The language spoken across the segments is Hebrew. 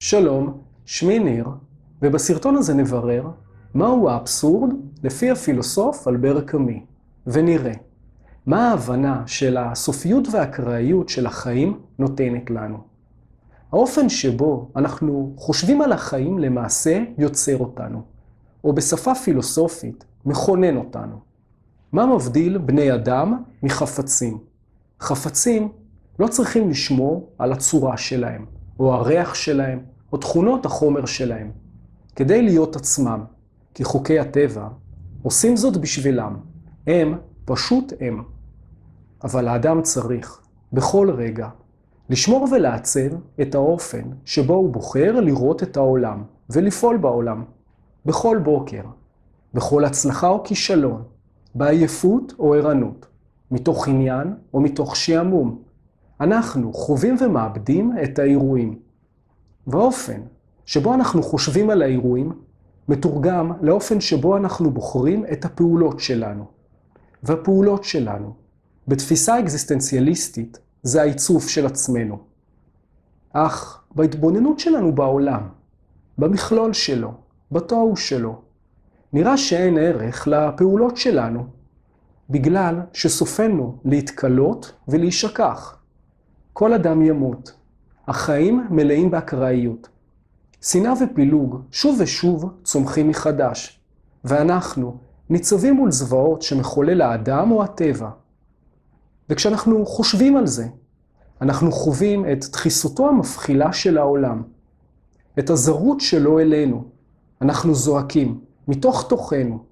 שלום, שמי ניר, ובסרטון הזה נברר מהו האבסורד לפי הפילוסוף אלבר קאמי, ונראה מה ההבנה של הסופיות והאקראיות של החיים נותנת לנו. האופן שבו אנחנו חושבים על החיים למעשה יוצר אותנו, או בשפה פילוסופית מכונן אותנו. מה מבדיל בני אדם מחפצים? חפצים לא צריכים לשמור על הצורה שלהם, או הריח שלהם, או תכונות החומר שלהם, כדי להיות עצמם, כי חוקי הטבע עושים זאת בשבילם. הם פשוט הם. אבל האדם צריך, בכל רגע, לשמור ולעצב את האופן שבו הוא בוחר לראות את העולם ולפעול בעולם, בכל בוקר, בכל הצלחה או כישלון, בעייפות או ערנות, מתוך עניין או מתוך שעמום. אנחנו חווים ומאבדים את האירועים. והאופן שבו אנחנו חושבים על האירועים מתורגם לאופן שבו אנחנו בוחרים את הפעולות שלנו. והפעולות שלנו, בתפיסה אקזיסטנציאליסטית, זה העיצוב של עצמנו. אך בהתבוננות שלנו בעולם, במכלול שלו, בתוהו שלו, נראה שאין ערך לפעולות שלנו, בגלל שסופנו להתקלות ולהישכח. כל אדם ימות. החיים מלאים באקראיות. שנאה ופילוג שוב ושוב צומחים מחדש, ואנחנו ניצבים מול זוועות שמחולל האדם או הטבע. וכשאנחנו חושבים על זה, אנחנו חווים את דחיסותו המפחילה של העולם, את הזרות שלו אלינו. אנחנו זועקים מתוך תוכנו,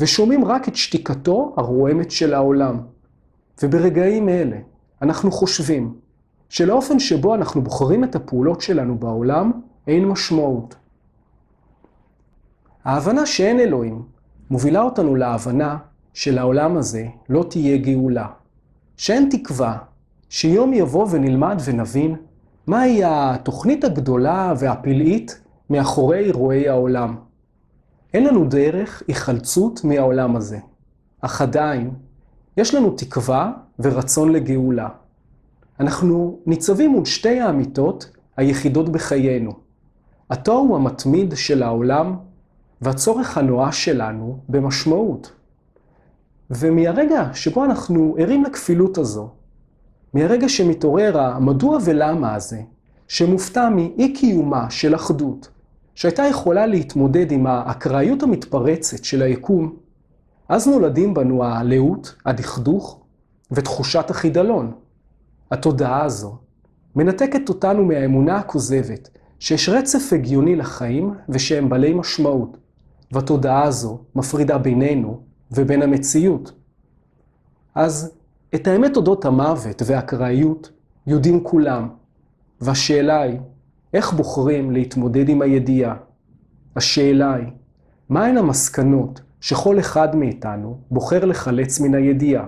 ושומעים רק את שתיקתו הרועמת של העולם. וברגעים אלה אנחנו חושבים שלאופן שבו אנחנו בוחרים את הפעולות שלנו בעולם, אין משמעות. ההבנה שאין אלוהים מובילה אותנו להבנה שלעולם הזה לא תהיה גאולה. שאין תקווה שיום יבוא ונלמד ונבין מהי התוכנית הגדולה והפלאית מאחורי אירועי העולם. אין לנו דרך היחלצות מהעולם הזה, אך עדיין יש לנו תקווה ורצון לגאולה. אנחנו ניצבים מול שתי האמיתות היחידות בחיינו. התוהו המתמיד של העולם והצורך הנואש שלנו במשמעות. ומהרגע שבו אנחנו ערים לכפילות הזו, מהרגע שמתעורר המדוע ולמה הזה, שמופתע מאי קיומה של אחדות, שהייתה יכולה להתמודד עם האקראיות המתפרצת של היקום, אז נולדים בנו הלאות, הדכדוך ותחושת החידלון. התודעה הזו מנתקת אותנו מהאמונה הכוזבת שיש רצף הגיוני לחיים ושהם בעלי משמעות, והתודעה הזו מפרידה בינינו ובין המציאות. אז את האמת אודות המוות והאקראיות יודעים כולם, והשאלה היא, איך בוחרים להתמודד עם הידיעה? השאלה היא, מהן המסקנות שכל אחד מאיתנו בוחר לחלץ מן הידיעה?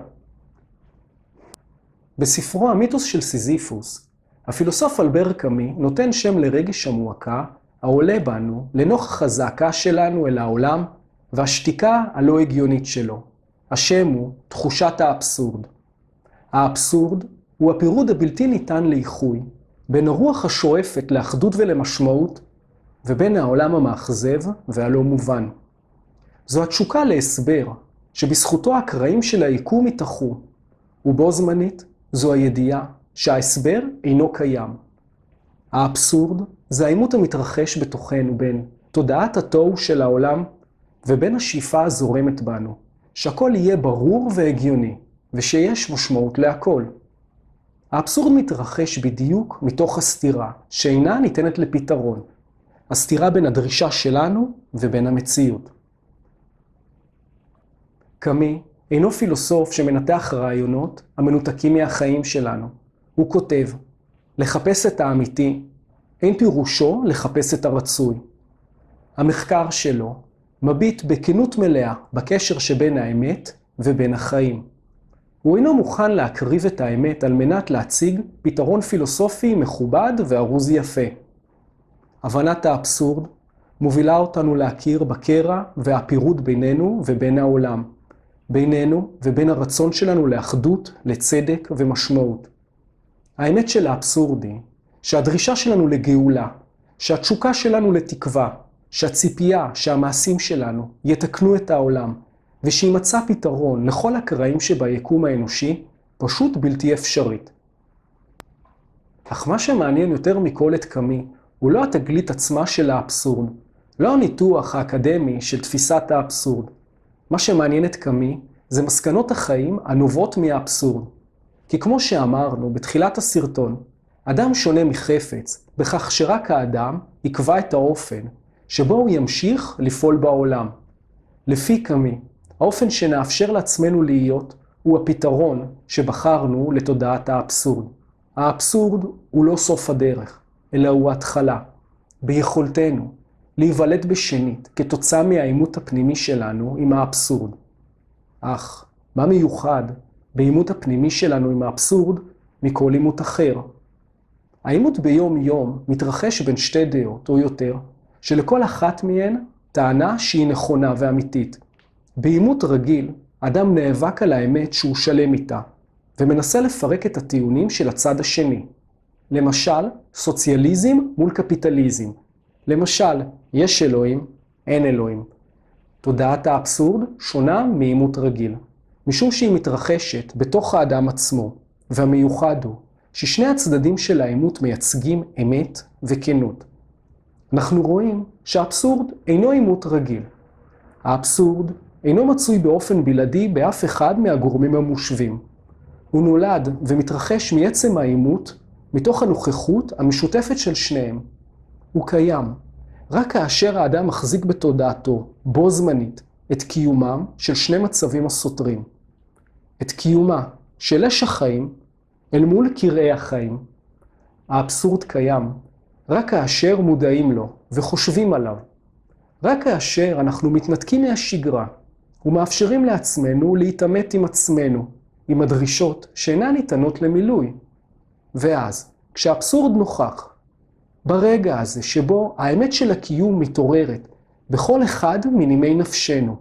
בספרו המיתוס של סיזיפוס, הפילוסוף אלבר קאמי נותן שם לרגש המועקה העולה בנו לנוכח הזעקה שלנו אל העולם והשתיקה הלא הגיונית שלו. השם הוא תחושת האבסורד. האבסורד הוא הפירוד הבלתי ניתן לאיחוי בין הרוח השואפת לאחדות ולמשמעות ובין העולם המאכזב והלא מובן. זו התשוקה להסבר שבזכותו הקרעים של היקום יתאחו, ובו זמנית זו הידיעה שההסבר אינו קיים. האבסורד זה העימות המתרחש בתוכנו בין תודעת התוהו של העולם ובין השאיפה הזורמת בנו, שהכל יהיה ברור והגיוני, ושיש משמעות להכל. האבסורד מתרחש בדיוק מתוך הסתירה, שאינה ניתנת לפתרון. הסתירה בין הדרישה שלנו ובין המציאות. קאמי אינו פילוסוף שמנתח רעיונות המנותקים מהחיים שלנו. הוא כותב, לחפש את האמיתי אין פירושו לחפש את הרצוי. המחקר שלו מביט בכנות מלאה בקשר שבין האמת ובין החיים. הוא אינו מוכן להקריב את האמת על מנת להציג פתרון פילוסופי מכובד וארוז יפה. הבנת האבסורד מובילה אותנו להכיר בקרע והפירוד בינינו ובין העולם. בינינו ובין הרצון שלנו לאחדות, לצדק ומשמעות. האמת של האבסורד היא שהדרישה שלנו לגאולה שהתשוקה שלנו לתקווה, שהציפייה שהמעשים שלנו יתקנו את העולם, ושימצא פתרון לכל הקרעים שביקום האנושי, פשוט בלתי אפשרית. אך מה שמעניין יותר מכל את קמי, הוא לא התגלית עצמה של האבסורד, לא הניתוח האקדמי של תפיסת האבסורד. מה שמעניין את קמי זה מסקנות החיים הנובעות מהאבסורד. כי כמו שאמרנו בתחילת הסרטון, אדם שונה מחפץ בכך שרק האדם יקבע את האופן שבו הוא ימשיך לפעול בעולם. לפי קמי, האופן שנאפשר לעצמנו להיות הוא הפתרון שבחרנו לתודעת האבסורד. האבסורד הוא לא סוף הדרך, אלא הוא ההתחלה. ביכולתנו להיוולד בשנית כתוצאה מהעימות הפנימי שלנו עם האבסורד. אך מה מיוחד בעימות הפנימי שלנו עם האבסורד מכל עימות אחר? העימות ביום-יום מתרחש בין שתי דעות או יותר, שלכל אחת מהן טענה שהיא נכונה ואמיתית. בעימות רגיל, אדם נאבק על האמת שהוא שלם איתה, ומנסה לפרק את הטיעונים של הצד השני. למשל, סוציאליזם מול קפיטליזם. למשל, יש אלוהים, אין אלוהים. תודעת האבסורד שונה מעימות רגיל, משום שהיא מתרחשת בתוך האדם עצמו, והמיוחד הוא ששני הצדדים של העימות מייצגים אמת וכנות. אנחנו רואים שהאבסורד אינו עימות רגיל. האבסורד אינו מצוי באופן בלעדי באף אחד מהגורמים המושווים. הוא נולד ומתרחש מעצם העימות, מתוך הנוכחות המשותפת של שניהם. הוא קיים, רק כאשר האדם מחזיק בתודעתו, בו זמנית, את קיומם של שני מצבים הסותרים. את קיומה של אש החיים אל מול קרעי החיים. האבסורד קיים רק כאשר מודעים לו וחושבים עליו. רק כאשר אנחנו מתנתקים מהשגרה ומאפשרים לעצמנו להתעמת עם עצמנו, עם הדרישות שאינן ניתנות למילוי. ואז, כשהאבסורד נוכח, ברגע הזה שבו האמת של הקיום מתעוררת בכל אחד מנימי נפשנו,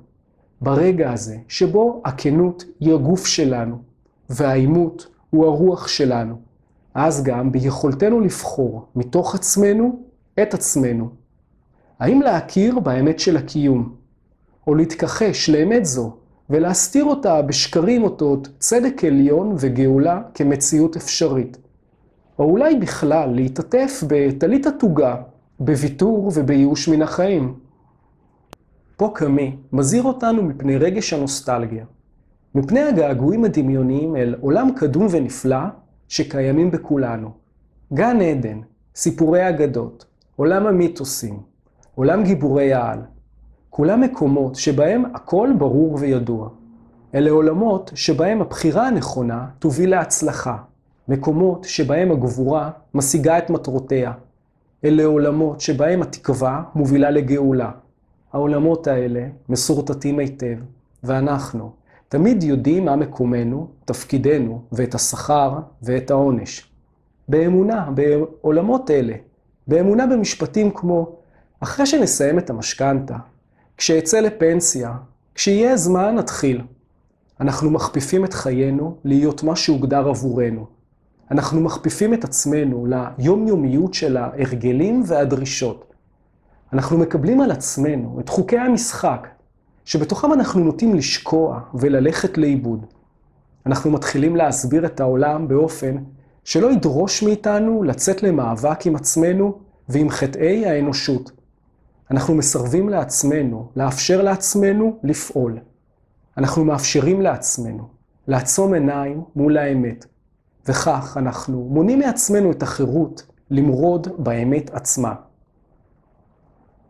ברגע הזה שבו הכנות היא הגוף שלנו והעימות הוא הרוח שלנו, אז גם ביכולתנו לבחור מתוך עצמנו את עצמנו. האם להכיר באמת של הקיום, או להתכחש לאמת זו ולהסתיר אותה בשקרים אותות צדק עליון וגאולה כמציאות אפשרית. או אולי בכלל להתעטף בטלית התוגה, בוויתור ובייאוש מן החיים. פה קמי מזהיר אותנו מפני רגש הנוסטלגיה, מפני הגעגועים הדמיוניים אל עולם קדום ונפלא שקיימים בכולנו. גן עדן, סיפורי אגדות, עולם המיתוסים, עולם גיבורי העל. כולם מקומות שבהם הכל ברור וידוע. אלה עולמות שבהם הבחירה הנכונה תוביל להצלחה. מקומות שבהם הגבורה משיגה את מטרותיה. אלה עולמות שבהם התקווה מובילה לגאולה. העולמות האלה מסורטטים היטב, ואנחנו תמיד יודעים מה מקומנו, תפקידנו, ואת השכר ואת העונש. באמונה, בעולמות אלה, באמונה במשפטים כמו, אחרי שנסיים את המשכנתה, כשאצא לפנסיה, כשיהיה זמן נתחיל. אנחנו מכפיפים את חיינו להיות מה שהוגדר עבורנו. אנחנו מכפיפים את עצמנו ליומיומיות של ההרגלים והדרישות. אנחנו מקבלים על עצמנו את חוקי המשחק, שבתוכם אנחנו נוטים לשקוע וללכת לאיבוד. אנחנו מתחילים להסביר את העולם באופן שלא ידרוש מאיתנו לצאת למאבק עם עצמנו ועם חטאי האנושות. אנחנו מסרבים לעצמנו, לאפשר לעצמנו לפעול. אנחנו מאפשרים לעצמנו לעצום עיניים מול האמת, וכך אנחנו מונעים מעצמנו את החירות למרוד באמת עצמה.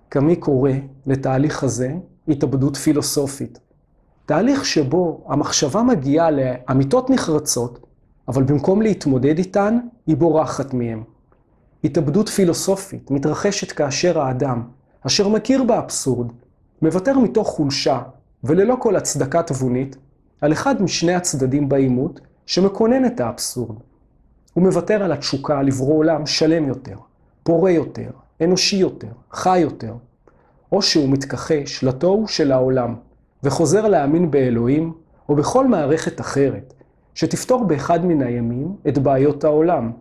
קמי קורא לתהליך הזה התאבדות פילוסופית. תהליך שבו המחשבה מגיעה לאמיתות נחרצות, אבל במקום להתמודד איתן, היא בורחת מהן. התאבדות פילוסופית מתרחשת כאשר האדם, אשר מכיר באבסורד, מוותר מתוך חולשה וללא כל הצדקה תבונית, על אחד משני הצדדים בעימות שמקונן את האבסורד. הוא מוותר על התשוקה לברוא עולם שלם יותר, פורה יותר, אנושי יותר, חי יותר, או שהוא מתכחש לתוהו של העולם, וחוזר להאמין באלוהים, או בכל מערכת אחרת, שתפתור באחד מן הימים את בעיות העולם.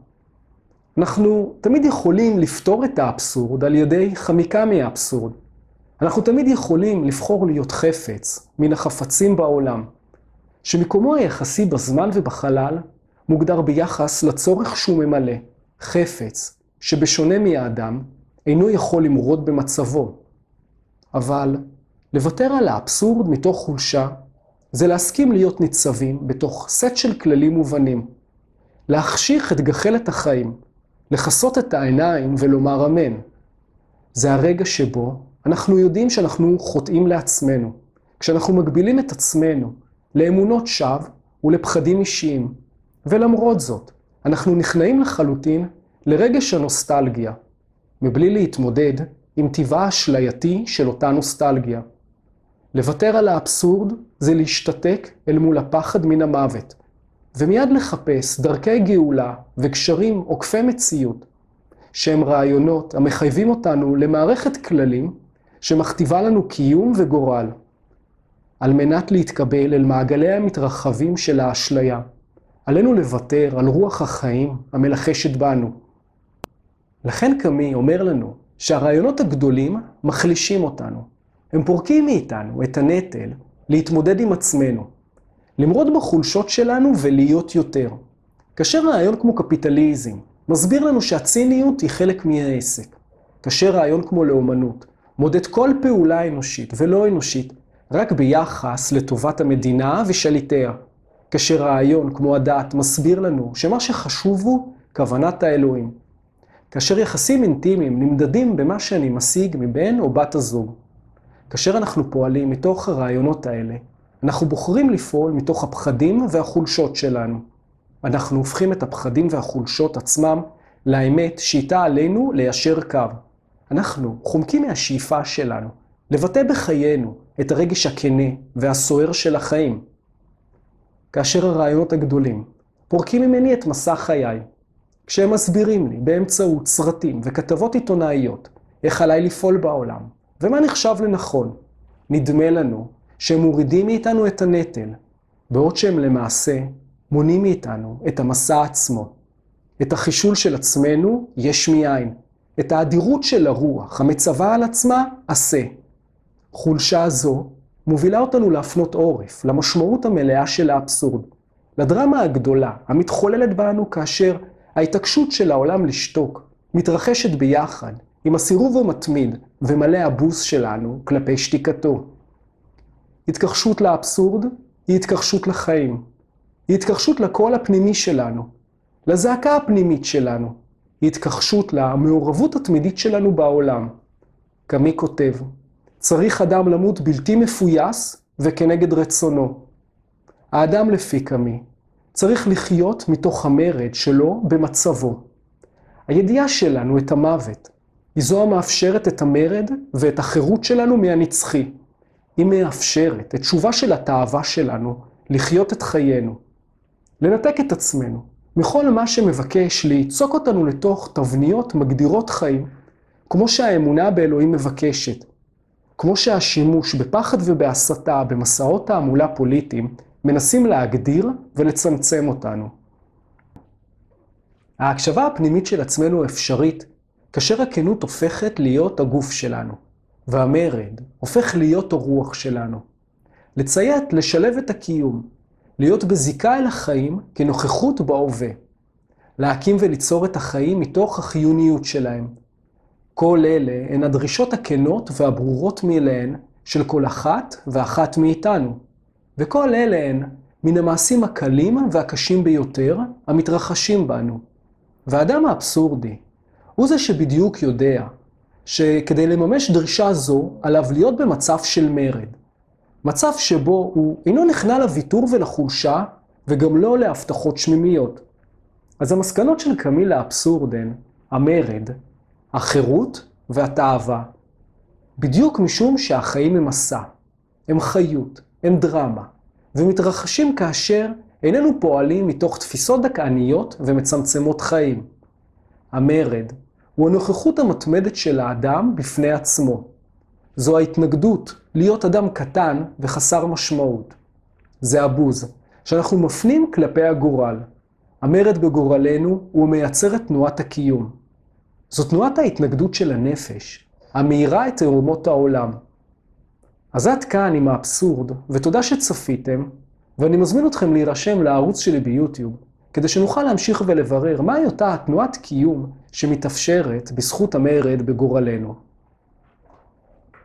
אנחנו תמיד יכולים לפתור את האבסורד על ידי חמיקה מהאבסורד. אנחנו תמיד יכולים לבחור להיות חפץ מן החפצים בעולם, שמקומו היחסי בזמן ובחלל מוגדר ביחס לצורך שהוא ממלא, חפץ, שבשונה מהאדם, אינו יכול למרוד במצבו. אבל לוותר על האבסורד מתוך חולשה, זה להסכים להיות ניצבים בתוך סט של כללים מובנים. להחשיך את גחלת החיים, לכסות את העיניים ולומר אמן. זה הרגע שבו אנחנו יודעים שאנחנו חוטאים לעצמנו, כשאנחנו מגבילים את עצמנו לאמונות שווא ולפחדים אישיים. ולמרות זאת, אנחנו נכנעים לחלוטין לרגש הנוסטלגיה, מבלי להתמודד עם טבעה האשלייתי של אותה נוסטלגיה. לוותר על האבסורד זה להשתתק אל מול הפחד מן המוות, ומיד לחפש דרכי גאולה וקשרים עוקפי מציאות, שהם רעיונות המחייבים אותנו למערכת כללים שמכתיבה לנו קיום וגורל, על מנת להתקבל אל מעגלי המתרחבים של האשליה. עלינו לוותר על רוח החיים המלחשת בנו. לכן קמי אומר לנו שהרעיונות הגדולים מחלישים אותנו. הם פורקים מאיתנו את הנטל להתמודד עם עצמנו, למרוד בחולשות שלנו ולהיות יותר. כאשר רעיון כמו קפיטליזם מסביר לנו שהציניות היא חלק מהעסק, כאשר רעיון כמו לאומנות מודד כל פעולה אנושית ולא אנושית רק ביחס לטובת המדינה ושליטיה, כאשר רעיון כמו הדת מסביר לנו שמה שחשוב הוא כוונת האלוהים. כאשר יחסים אינטימיים נמדדים במה שאני משיג מבן או בת הזוג. כאשר אנחנו פועלים מתוך הרעיונות האלה, אנחנו בוחרים לפעול מתוך הפחדים והחולשות שלנו. אנחנו הופכים את הפחדים והחולשות עצמם לאמת שאיתה עלינו ליישר קו. אנחנו חומקים מהשאיפה שלנו, לבטא בחיינו את הרגש הכנה והסוער של החיים. כאשר הרעיונות הגדולים פורקים ממני את מסע חיי, כשהם מסבירים לי באמצעות סרטים וכתבות עיתונאיות איך עליי לפעול בעולם ומה נחשב לנכון, נדמה לנו שהם מורידים מאיתנו את הנטל, בעוד שהם למעשה מונעים מאיתנו את המסע עצמו. את החישול של עצמנו יש מאין, את האדירות של הרוח המצווה על עצמה עשה. חולשה זו מובילה אותנו להפנות עורף למשמעות המלאה של האבסורד, לדרמה הגדולה המתחוללת בנו כאשר ההתעקשות של העולם לשתוק מתרחשת ביחד עם הסירוב המתמיד ומלא הבוס שלנו כלפי שתיקתו. התכחשות לאבסורד היא התכחשות לחיים. היא התכחשות לקול הפנימי שלנו, לזעקה הפנימית שלנו. היא התכחשות למעורבות התמידית שלנו בעולם. קמי כותב, צריך אדם למות בלתי מפויס וכנגד רצונו. האדם לפי קמי צריך לחיות מתוך המרד שלו במצבו. הידיעה שלנו את המוות היא זו המאפשרת את המרד ואת החירות שלנו מהנצחי. היא מאפשרת את תשובה של התאווה שלנו לחיות את חיינו. לנתק את עצמנו מכל מה שמבקש ליצוק אותנו לתוך תבניות מגדירות חיים, כמו שהאמונה באלוהים מבקשת. כמו שהשימוש בפחד ובהסתה במסעות תעמולה פוליטיים מנסים להגדיר ולצמצם אותנו. ההקשבה הפנימית של עצמנו אפשרית כאשר הכנות הופכת להיות הגוף שלנו, והמרד הופך להיות הרוח שלנו. לציית, לשלב את הקיום, להיות בזיקה אל החיים כנוכחות בהווה. להקים וליצור את החיים מתוך החיוניות שלהם, כל אלה הן הדרישות הכנות והברורות מאליהן של כל אחת ואחת מאיתנו. וכל אלה הן מן המעשים הקלים והקשים ביותר המתרחשים בנו. והאדם האבסורדי הוא זה שבדיוק יודע שכדי לממש דרישה זו עליו להיות במצב של מרד. מצב שבו הוא אינו נכנע לוויתור ולחולשה וגם לא להבטחות שמימיות. אז המסקנות של קמיל האבסורד הן המרד, החירות והתאווה. בדיוק משום שהחיים הם מסע, הם חיות, הם דרמה, ומתרחשים כאשר איננו פועלים מתוך תפיסות דכאניות ומצמצמות חיים. המרד הוא הנוכחות המתמדת של האדם בפני עצמו. זו ההתנגדות להיות אדם קטן וחסר משמעות. זה הבוז שאנחנו מפנים כלפי הגורל. המרד בגורלנו הוא מייצר את תנועת הקיום. זו תנועת ההתנגדות של הנפש, המאירה את תאומות העולם. אז עד כאן עם האבסורד, ותודה שצפיתם, ואני מזמין אתכם להירשם לערוץ שלי ביוטיוב, כדי שנוכל להמשיך ולברר מהי אותה תנועת קיום שמתאפשרת בזכות המרד בגורלנו.